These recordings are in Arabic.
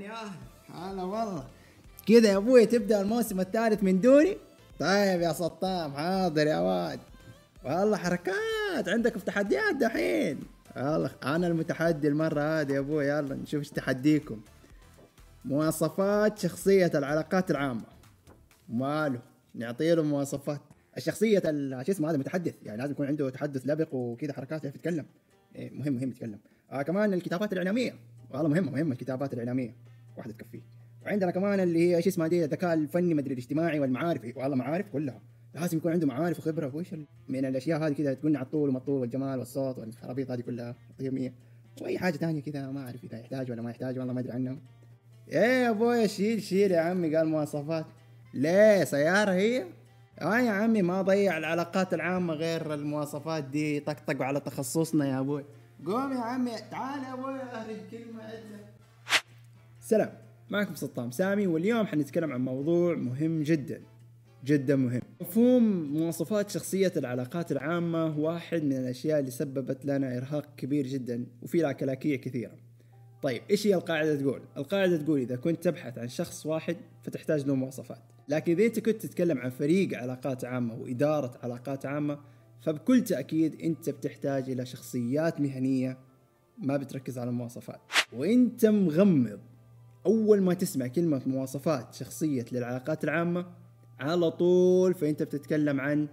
يا أهلا هلا والله. كذا يا أبوي تبدأ الموسم الثالث من دوري؟ طيب يا سطام حاضر يا واد. والله حركات عندكم تحديات دحين. والله أنا المتحدي المرة هذه يا أبوي يلا نشوف إيش تحديكم. مواصفات شخصية العلاقات العامة. ماله؟ نعطي له مواصفات. الشخصية ال- شو اسمه هذا المتحدث. يعني لازم يكون عنده تحدث لبق وكذا حركات يعرف يتكلم. إيه مهم مهم يتكلم. آه كمان الكتابات الإعلامية. والله مهمة مهمة الكتابات الإعلامية واحدة تكفيه وعندنا كمان اللي هي شو اسمها دي الذكاء الفني مدري الاجتماعي والمعارف. والله معارف كلها. لازم يكون عنده معارف وخبرة. وإيش ال- من الأشياء هذه كذا تقولنا على الطول والطول والجمال والصوت والخرابيط هذه كلها طيب مية وأي حاجة ثانية كذا ما أعرف إذا يحتاج ولا ما يحتاج والله ما أدري عنهم. إيه يا أبوي شيل شيل يا عمي قال مواصفات. ليه؟ سيارة هي؟ آه يا عمي ما ضيع العلاقات العامة غير المواصفات دي. طقطقوا على تخصصنا يا أبوي. قوم يا عمي تعال يا أبوي اهرج كلمة عدلة سلام معكم سطام سامي واليوم حنتكلم عن موضوع مهم جدا جدا مهم. مفهوم مواصفات شخصية العلاقات العامة واحد من الأشياء اللي سببت لنا إرهاق كبير جدا وفي لها كلاكية كثيرة. طيب إيش هي القاعدة تقول؟ القاعدة تقول إذا كنت تبحث عن شخص واحد فتحتاج له مواصفات، لكن إذا أنت كنت تتكلم عن فريق علاقات عامة وإدارة علاقات عامة فبكل تأكيد أنت بتحتاج إلى شخصيات مهنية ما بتركز على المواصفات، وأنت مغمض. أول ما تسمع كلمة مواصفات شخصية للعلاقات العامة على طول فأنت بتتكلم عن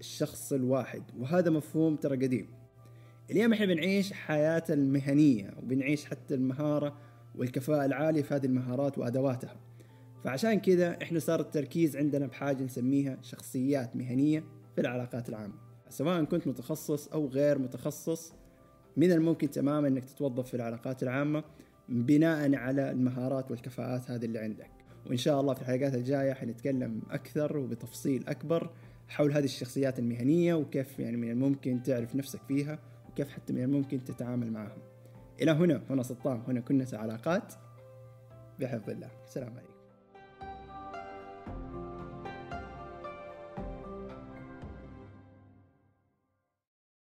الشخص الواحد. وهذا مفهوم ترى قديم. اليوم إحنا بنعيش حياة المهنية وبنعيش حتى المهارة والكفاءة العالية في هذه المهارات وأدواتها. فعشان كذا إحنا صار التركيز عندنا بحاجة نسميها شخصيات مهنية في العلاقات العامة. سواء كنت متخصص أو غير متخصص من الممكن تماما إنك تتوظف في العلاقات العامة بناء على المهارات والكفاءات هذه اللي عندك. وإن شاء الله في الحلقات الجاية حنتكلم أكثر وبتفصيل أكبر حول هذه الشخصيات المهنية وكيف يعني من الممكن تعرف نفسك فيها وكيف حتى من الممكن تتعامل معهم. إلى هنا هنا سطام هنا كنة علاقات بحفظ الله. السلام عليكم.